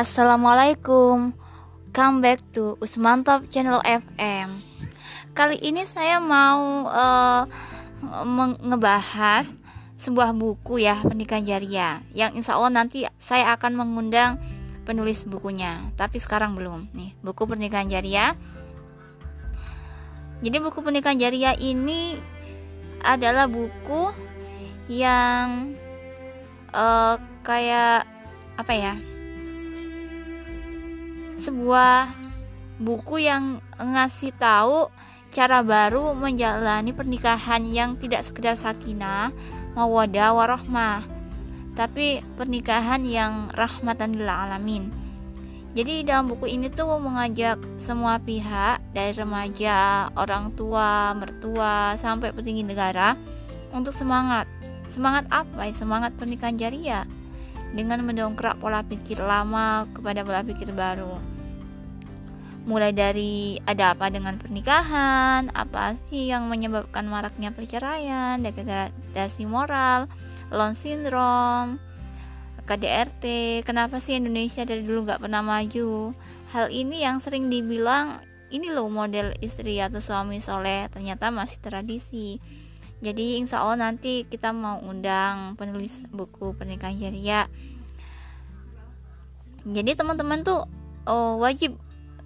Assalamualaikum. Come back to Usman Top Channel FM Kali ini saya mau uh, ngebahas sebuah buku ya Pendidikan Jariah. Yang insya Allah nanti saya akan mengundang penulis bukunya. Tapi sekarang belum nih Buku Pendidikan Jariah. Jadi buku Pendidikan Jariah ini adalah buku yang uh, kayak apa ya sebuah buku yang ngasih tahu cara baru menjalani pernikahan yang tidak sekedar sakinah, mawadah, warahmah, tapi pernikahan yang rahmatan lil alamin. Jadi dalam buku ini tuh mengajak semua pihak dari remaja, orang tua, mertua sampai petinggi negara untuk semangat. Semangat apa? Semangat pernikahan jariah dengan mendongkrak pola pikir lama kepada pola pikir baru mulai dari ada apa dengan pernikahan, apa sih yang menyebabkan maraknya perceraian, degradasi moral, Down syndrome, KDRT, kenapa sih Indonesia dari dulu nggak pernah maju? Hal ini yang sering dibilang ini loh model istri atau suami soleh ternyata masih tradisi. Jadi insya Allah nanti kita mau undang penulis buku pernikahan jariah. Jadi teman-teman tuh oh, wajib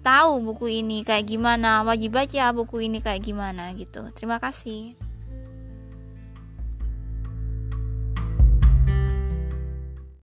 tahu buku ini kayak gimana, wajib baca buku ini kayak gimana gitu. Terima kasih.